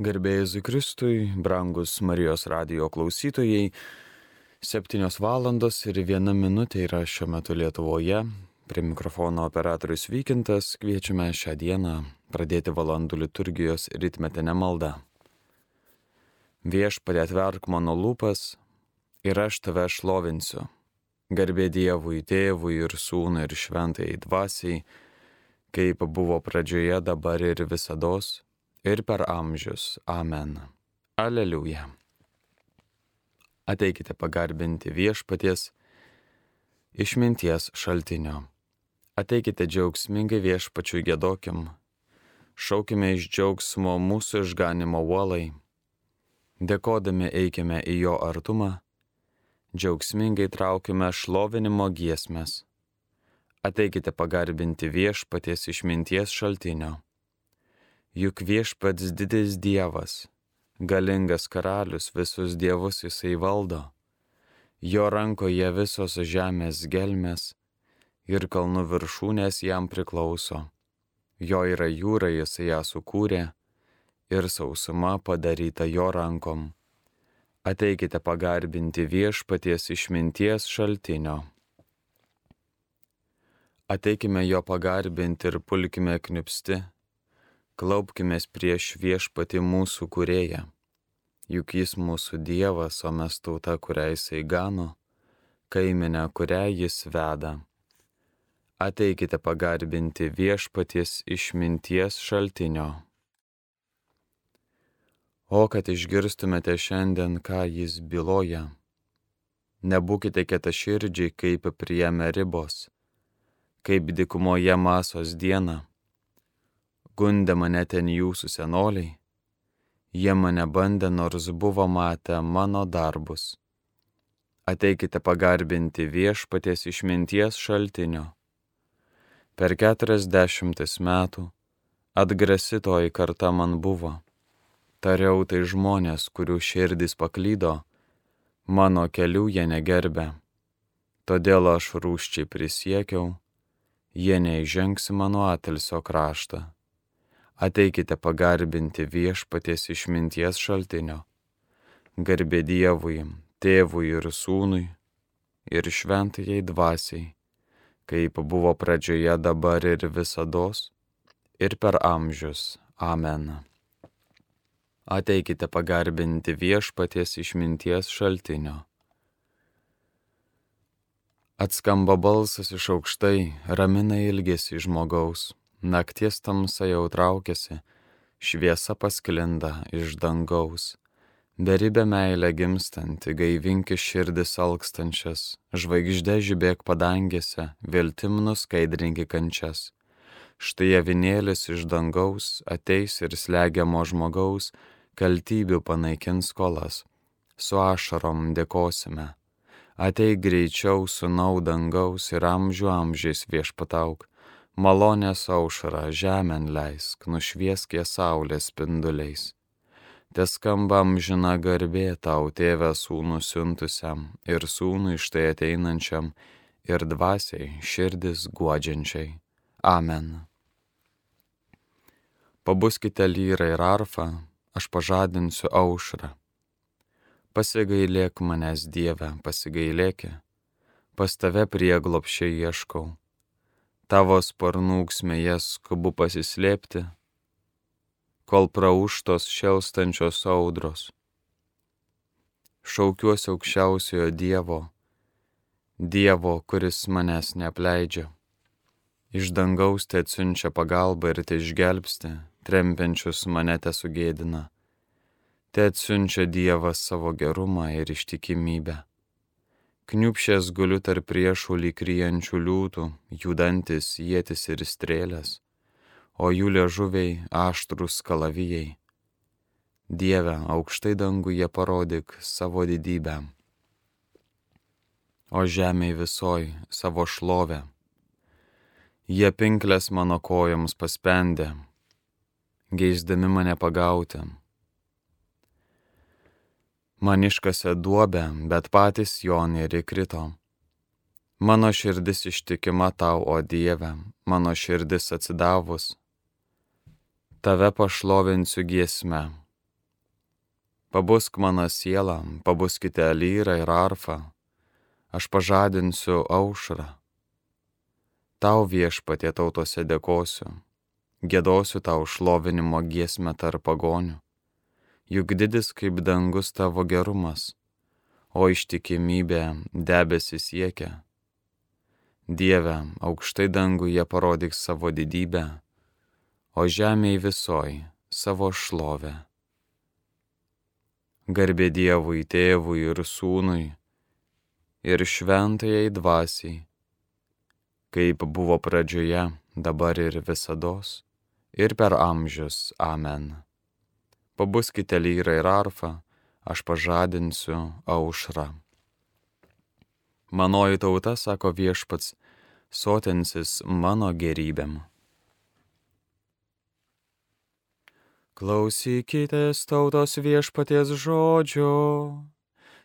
Garbėjai Zikristui, brangus Marijos radio klausytojai, septynios valandos ir viena minutė yra šiuo metu Lietuvoje. Prie mikrofono operatorius Vykintas kviečiame šią dieną pradėti valandų liturgijos ritmetinę maldą. Viešpadė atverk mano lūpas ir aš tave šlovinsiu. Garbė Dievui, Tėvui ir Sūnui ir Šventai Dvasiai, kaip buvo pradžioje, dabar ir visados ir per amžius. Amen. Aleliuja. Ateikite pagarbinti viešpaties išminties šaltinio. Ateikite džiaugsmingai viešpačiui gėdokim. Šaukime iš džiaugsmo mūsų išganimo uolai. Dėkodami eikime į jo artumą. Džiaugsmingai traukime šlovinimo giesmės. Ateikite pagarbinti viešpaties išminties šaltinio Juk viešpats didis Dievas, galingas karalius, visus dievus jisai valdo. Jo rankoje visos žemės gelmes ir kalnų viršūnės jam priklauso. Jo yra jūra, jisai ją sukūrė ir sausuma padaryta jo rankom. Ateikite pagarbinti viešpaties išminties šaltinio. Ateikime jo pagarbinti ir pulkime knipsti Klaupkime prieš viešpati mūsų kurėją, juk jis mūsų Dievas, o mes tauta, kurią jisai gano, kaiminę, kurią jis veda. Ateikite pagarbinti viešpaties išminties šaltinio. O kad išgirstumėte šiandien, ką jis byloja, nebūkite ketaširdžiai kaip prieme ribos, kaip dikumoje masos diena Gundė mane ten jūsų senoliai, jie mane bandė, nors buvo matę mano darbus. Ateikite pagarbinti viešpaties išminties šaltinio. Per keturiasdešimtis metų atgrasitoji karta man buvo. Tariau tai žmonės, kurių širdis paklydo, mano kelių jie negerbė. Todėl aš rūščiai prisiekiau, jie neįžengs mano atilsio kraštą ateikite pagarbinti viešpaties išminties šaltinio. Garbė Dievui, Tėvui ir Sūnui ir šventajai dvasiai, kaip buvo pradžioje dabar ir visados, ir per amžius. Amen. Ateikite pagarbinti viešpaties išminties šaltinio. Atskamba balsas iš aukštai, ramina ilgesi žmogaus Nakties tamsa jau traukiasi, šviesa pasklinda iš dangaus. Beribė meilė gimstanti, gaivinki širdis alkstančias, žvaigždė žibėk padangėse, viltim nuskaidrinki kančias. Štai avinėlis iš dangaus ateis ir slegiamo žmogaus, kaltybių panaikins skolas. Su ašarom dėkosime. Ateik greičiau su naudangaus ir amžių amžiais viešpatauk malonės aušrą žemėn leisk, nušviesk ją saulės spinduliais. Te skamba amžina garbė tau, tėvę sūnų siuntusiam ir sūnų iš tai ateinančiam ir dvasiai širdis guodžiančiai. Amen. Pabuskite lyrą ir arfą, aš pažadinsiu aušrą. Pasigailėk manęs Dieve, pasigailėki, pas tave prieglopšiai ieškau tavo sparnų ūksmėje skubu pasislėpti, kol prauštos šelstančios audros. Šaukiuosi aukščiausiojo Dievo, Dievo, kuris manęs neapleidžia. Iš dangaus te atsiunčia pagalbą ir te išgelbsti, trempiančius mane te sugėdina. Te atsiunčia Dievas savo gerumą ir ištikimybę. Kniupšęs guliu tarp priešų lyg ryjančių liūtų, judantis jėtis ir strėlės, o jų liežuviai aštrus kalavijai. Dieve, aukštai danguje parodyk savo didybę, o žemėje visoj savo šlovę. Jie pinklės mano kojoms paspendė, geisdami mane pagauti Man iškasė duobę, bet patys jo nerikrito. Mano širdis ištikima tau, o Dieve, mano širdis atsidavus. Tave pašlovinsiu giesme, Pabusk mano sielą, pabuskite lyrą ir arfą, aš pažadinsiu aušrą. Tau viešpatie tautose dėkosiu, gėdosiu tau šlovinimo giesmę tarp pagonių, juk didis kaip dangus tavo gerumas, o ištikimybė debesi siekia. Dieve, aukštai dangų jie parodyk savo didybę, o žemėje visoj savo šlovę. Garbė Dievui, tėvui ir sūnui ir šventajai dvasiai, kaip buvo pradžioje, dabar ir visados, ir per amžius. Amen. Pabuskite lyrą ir arfą, aš pažadinsiu aušrą. Manoji tauta, sako viešpats, sotinsis mano gerybėm. Klausykitės tautos viešpaties žodžio,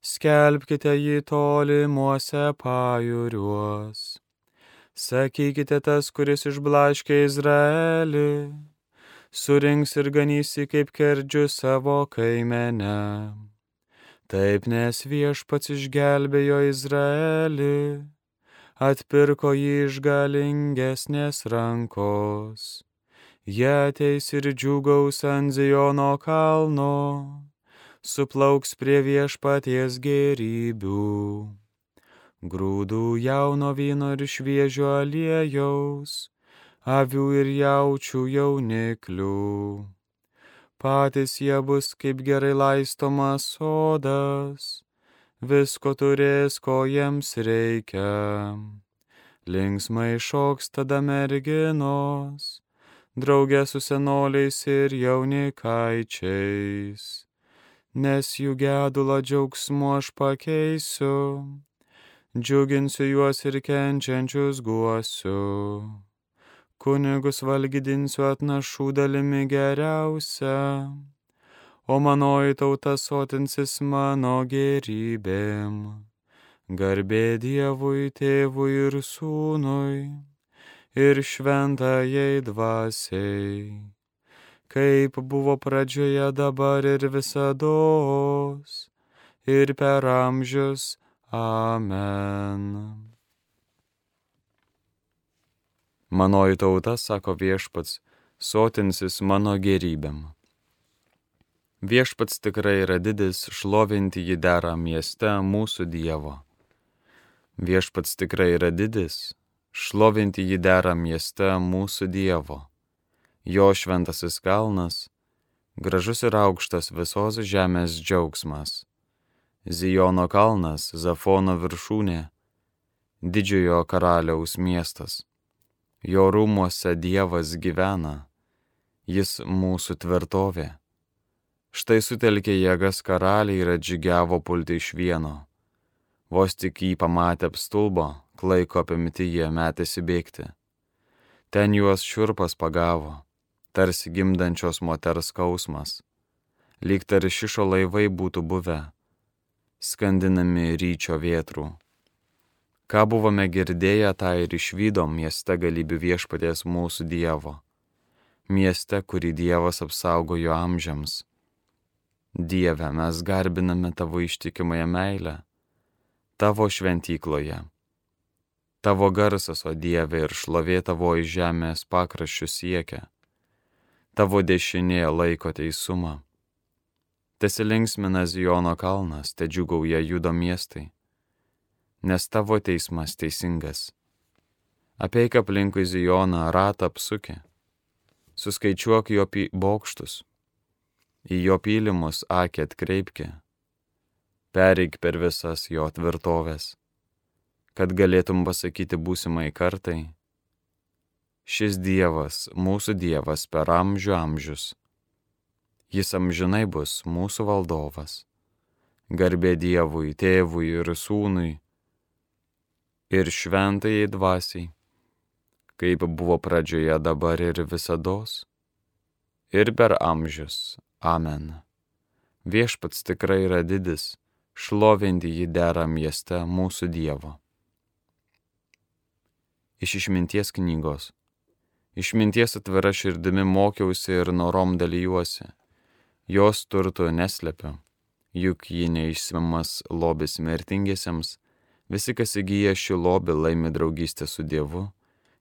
skelbkite jį tolimuose pajūriuos. Sakykite tas, kuris išblaškė Izraelį, surinks ir ganysi kaip kerdžių savo kaimenę. Taip nes viešpats išgelbėjo Izraelį, atpirko jį iš galingesnės rankos. Jie ateis ir džiugaus ant Ziono kalno suplauks prie viešpaties gerybių. Grūdų jauno vyno ir šviežio aliejaus, avių ir jaučių jauniklių. Patys jie bus kaip gerai laistomas sodas, visko turės, ko jiems reikia. Linksmai šoks tada merginos, draugė su senoliais ir jaunikaičiais nes jų gedulą džiaugsmu aš pakeisiu, džiuginsiu juos ir kenčiančius guosiu. Kunigus valgydinsiu atnašų dalimi geriausia, o manoji tauta sotinsis mano gerybėm. Garbė Dievui, tėvui ir sūnui, ir šventajai dvasiai kaip buvo pradžioje dabar ir visados, ir per amžius. Amen. Manoji tauta, sako viešpats, sotinsis mano gerybėm. Viešpats tikrai yra didis, šlovinti jį dera mieste mūsų Dievo. Viešpats tikrai yra didis, šlovinti jį dera mieste mūsų Dievo jo šventasis kalnas, gražus ir aukštas visos žemės džiaugsmas. Zijono kalnas, Zafono viršūnė, didžiojo karaliaus miestas. Jo rūmuose Dievas gyvena, jis mūsų tvirtovė. Štai sutelkė jėgas karaliai ir atžygiavo pulti iš vieno. Vos tik jį pamatę apstulbo, klaiko apimti jie metėsi bėgti. Ten juos šiurpas pagavo tarsi gimdančios moters skausmas, lyg taršišo laivai būtų buvę, skandinami ryčio vietrų. Ką buvome girdėję, tą ir išvydom mieste galybių viešpaties mūsų Dievo, mieste, kurį Dievas apsaugojo amžiams. Dieve, mes garbiname tavo ištikimąją meilę, tavo šventykloje. Tavo garsas, o Dieve, ir šlovė tavo iš žemės pakraščių siekia tavo dešinė laiko teisumą. Tesilinksmina Zijono kalnas, te džiugauja judo miestai, nes tavo teismas teisingas. Apeik aplinkui Zijoną ratą apsuki, suskaičiuok jo bokštus, į jo pylimus akį atkreipki, pereik per visas jo tvirtovės, kad galėtum pasakyti būsimai kartai, Šis Dievas, mūsų Dievas per amžių amžius. Jis amžinai bus mūsų valdovas. Garbė Dievui, tėvui ir sūnui ir šventajai dvasiai, kaip buvo pradžioje dabar ir visados, ir per amžius. Amen. Viešpats tikrai yra didis, šlovinti jį dera mieste mūsų Dievo. Iš išminties knygos Išminties atvira širdimi mokiausi ir norom dalyjuosi. Jos turtų neslepiu, juk ji neišsimiamas lobis mirtingiesiems, visi, kas įgyja šį lobį, laimi draugystę su Dievu,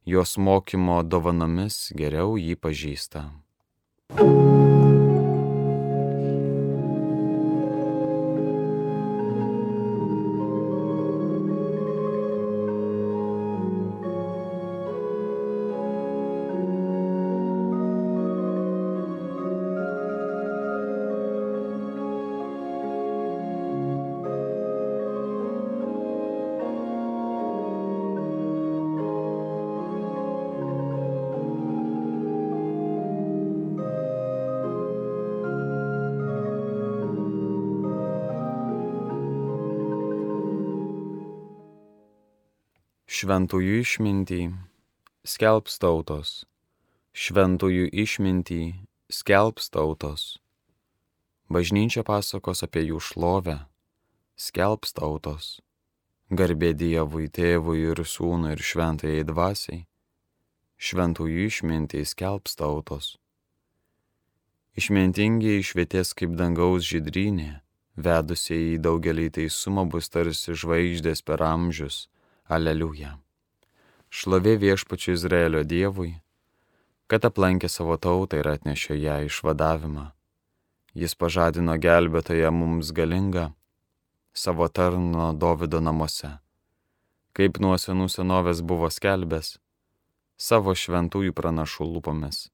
jos mokymo dovanomis geriau jį pažįsta. thank you Šventųjų išmintį skelbs tautos, šventųjų išmintį skelbs tautos. Bažnyčia pasakos apie jų šlovę, skelbs tautos. Garbė Dievui, tėvui ir sūnui ir šventajai dvasiai. Šventųjų išmintį skelbs tautos. Išmintingiai išvietės kaip dangaus žydrynė, vedusiai į daugelį teisumą bus tarsi žvaigždės per amžius Aleliuja. Šlovė viešpačiu Izraelio Dievui, kad aplankė savo tautą ir atnešė ją išvadavimą. Jis pažadino gelbėtoje mums galingą savo tarno Dovido namuose, kaip nuo senų senovės buvo skelbęs savo šventųjų pranašų lūpomis,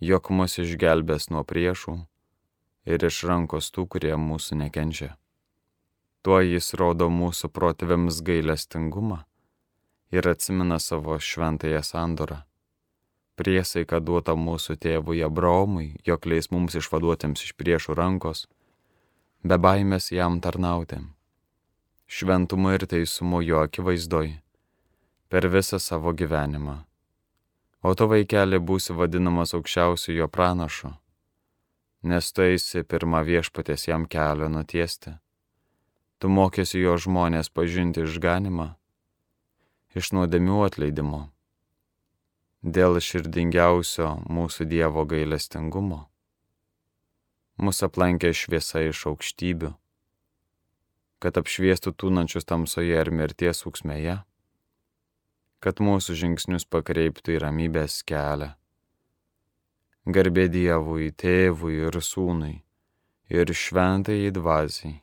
jog mus išgelbės nuo priešų ir iš rankos tų, kurie mūsų nekenčia. Tuo jis rodo mūsų protėviams gailestingumą ir atsimena savo šventąją sandorą. Priesaika duota mūsų tėvui Abraomui, jog leis mums išvaduotėms iš priešų rankos, be baimės jam tarnauti. Šventumu ir teisumu jo akivaizdoj, per visą savo gyvenimą. O tu vaikeli būsi vadinamas aukščiausiu jo pranašu, nes tu eisi pirmą viešpatės jam kelią nutiesti Tu mokėsi jo žmonės pažinti išganimą, iš nuodėmių atleidimo, dėl širdingiausio mūsų Dievo gailestingumo. Mūsų aplankė šviesa iš aukštybių, kad apšviestų tūnančius tamsoje ir mirties ūksmėje, kad mūsų žingsnius pakreiptų į ramybės kelią. Garbė Dievui, tėvui ir sūnui ir šventai dvasiai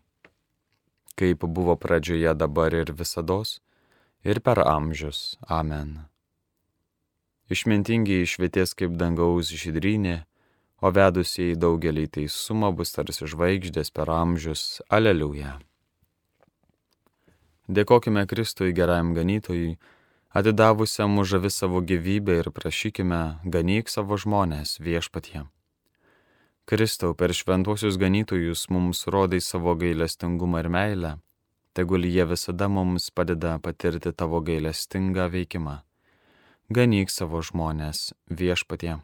kaip buvo pradžioje dabar ir visados, ir per amžius. Amen. Išmintingi išvietės kaip dangaus žydrynė, o vedusiai daugelį teisumą bus tarsi žvaigždės per amžius. Aleliuja. Dėkojime Kristui gerajam ganytojui, atidavusiam už žavi savo gyvybę ir prašykime, ganyk savo žmonės viešpatie. Kristau, per šventuosius ganytojus mums rodai savo gailestingumą ir meilę, tegul jie visada mums padeda patirti tavo gailestingą veikimą. Ganyk savo žmonės viešpatie.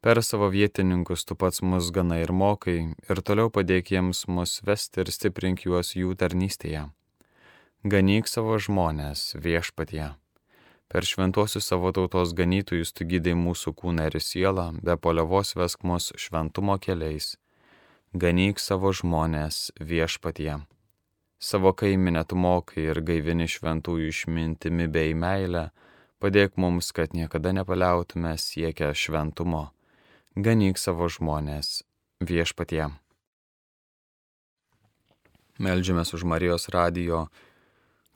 Per savo vietininkus tu pats mus gana ir mokai ir toliau padėk jiems mus vesti ir stiprink juos jų tarnystėje. Ganyk savo žmonės viešpatie. Per šventuosius savo tautos ganytojus tu gydai mūsų kūną ir sielą, be poliavos vesk mus šventumo keliais. Ganyk savo žmonės viešpatie. Savo kaiminę tu mokai ir gaivini šventųjų išmintimi bei meilę, padėk mums, kad niekada nepaliautume siekę šventumo. Ganyk savo žmonės viešpatie. Meldžiamės už Marijos radijo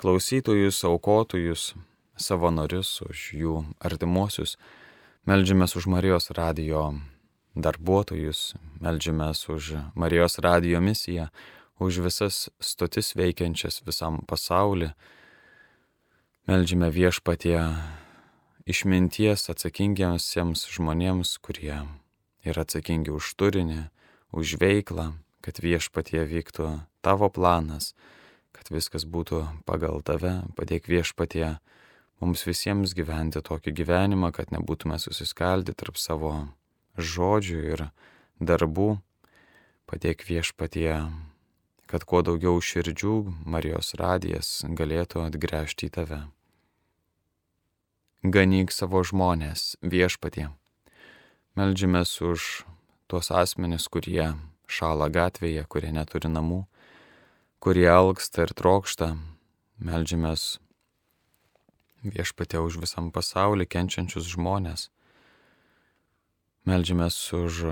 klausytojus, aukotojus, savanorius, už jų artimuosius. Meldžiamės už Marijos radijo darbuotojus, meldžiamės už Marijos radijo misiją, už visas stotis veikiančias visam pasauliu. Meldžiame viešpatie išminties atsakingiamsiems žmonėms, kurie yra atsakingi už turinį, už veiklą, kad viešpatie vyktų tavo planas, kad viskas būtų pagal tave, padėk viešpatie mums visiems gyventi tokį gyvenimą, kad nebūtume susiskaldę tarp savo žodžių ir darbų. Padėk viešpatie, kad kuo daugiau širdžių Marijos radijas galėtų atgręžti į tave. Ganyk savo žmonės viešpatie. Meldžiamės už tuos asmenis, kurie šalą gatvėje, kurie neturi namų, kurie alksta ir trokšta. Meldžiamės viešpatė už visam pasaulį kenčiančius žmonės. Meldžiamės už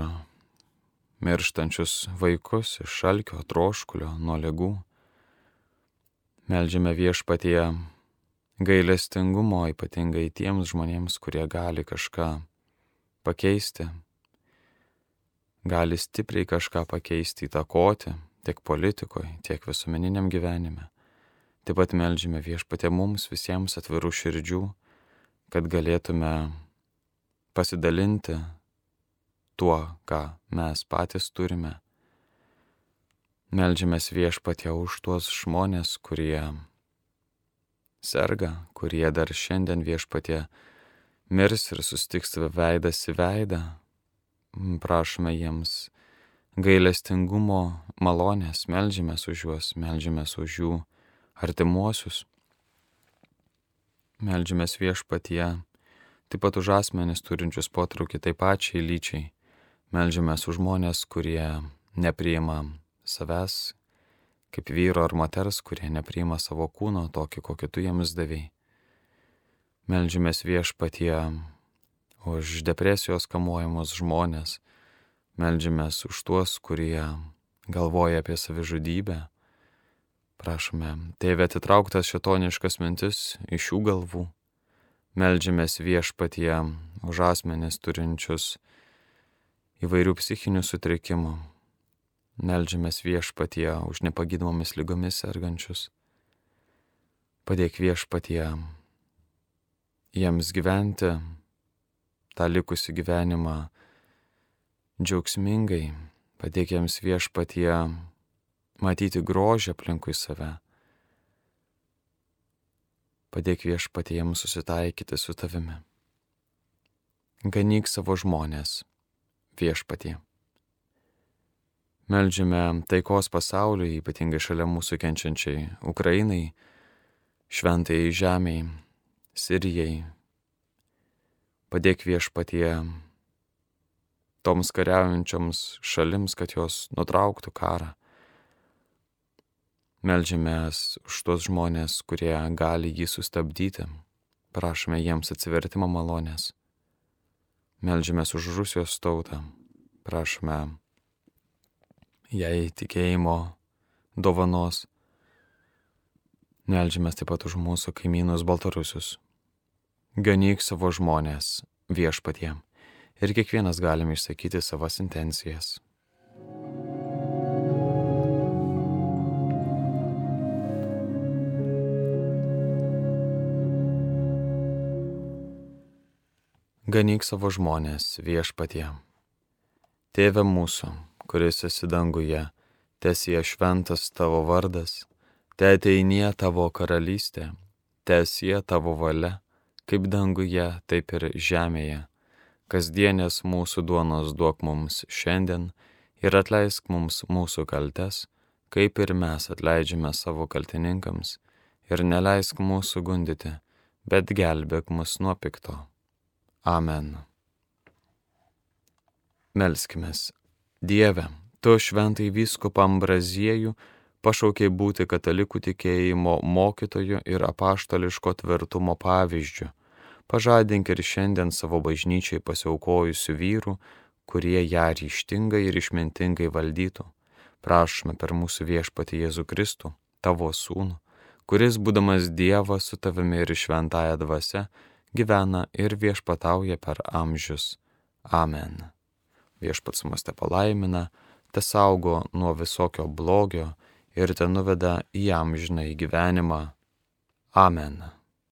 mirštančius vaikus iš šalkio, troškulio, nuo lygų. Meldžiame viešpatie gailestingumo ypatingai tiems žmonėms, kurie gali kažką pakeisti, gali stipriai kažką pakeisti, įtakoti tiek politikoje, tiek visuomeniniam gyvenime. Taip pat melžime viešpatė mums visiems atvirų širdžių, kad galėtume pasidalinti tuo, ką mes patys turime. Meldžiamės viešpatė už tuos žmonės, kurie serga, kurie dar šiandien viešpatė mirs ir sustiks veidas į veidą. Prašome jiems gailestingumo malonės, melžiamės už juos, melžiamės už jų artimuosius. Melžiamės viešpatie, taip pat už asmenis turinčius potraukį taip pačiai lyčiai. Melžiamės už žmonės, kurie nepriima savęs kaip vyro ar moters, kurie nepriima savo kūno tokį, kokį tu jiems davėjai. Meldžiamės viešpatie už depresijos kamuojamus žmonės, meldžiamės už tuos, kurie galvoja apie savižudybę. Prašome, tėvė atitrauktas šitoniškas mintis iš jų galvų. Meldžiamės viešpatie už asmenis turinčius įvairių psichinių sutrikimų, Meldžiamės viešpatie už nepagydomomis lygomis sergančius. Padėk viešpatie jiems gyventi tą likusį gyvenimą džiaugsmingai, padėk jiems viešpatie matyti grožį aplinkui save. Padėk viešpatie jiems susitaikyti su tavimi. Ganyk savo žmonės viešpatie. Meldžiame taikos pasauliui, ypatingai šalia mūsų kenčiančiai Ukrainai, šventai žemiai, Sirijai. Padėk viešpatie toms kariaujančioms šalims, kad jos nutrauktų karą. Meldžiamės už tuos žmonės, kurie gali jį sustabdyti. Prašome jiems atsivertimo malonės. Meldžiamės už Rusijos tautą. Prašome jai tikėjimo dovanos. Meldžiamės taip pat už mūsų kaimynus Baltarusius. Ganyk savo žmonės viešpatie ir kiekvienas galime išsakyti savas intencijas. Ganyk savo žmonės viešpatie. Tėve mūsų kuris esi danguje, tesie šventas tavo vardas, te ateinie tavo karalystė, tesie tavo valia, kaip danguje, taip ir žemėje. Kasdienės mūsų duonos duok mums šiandien ir atleisk mums mūsų kaltes, kaip ir mes atleidžiame savo kaltininkams, ir neleisk mūsų gundyti, bet gelbėk mus nuo pikto. Amen. Melskimės Dieve, tu šventai vyskupą Ambraziejų pašaukiai būti katalikų tikėjimo mokytoju ir apaštališko tvirtumo pavyzdžiu. Pažadink ir šiandien savo bažnyčiai pasiaukojusių vyrų, kurie ją ryštingai ir išmintingai valdytų. Prašome per mūsų viešpatį Jėzų Kristų, tavo sūnų, kuris, būdamas Dievas su tavimi ir šventąją dvasę, gyvena ir viešpatauja per amžius. Amen viešpats mus te palaimina, te saugo nuo visokio blogio ir te nuveda į amžiną į gyvenimą. Amen.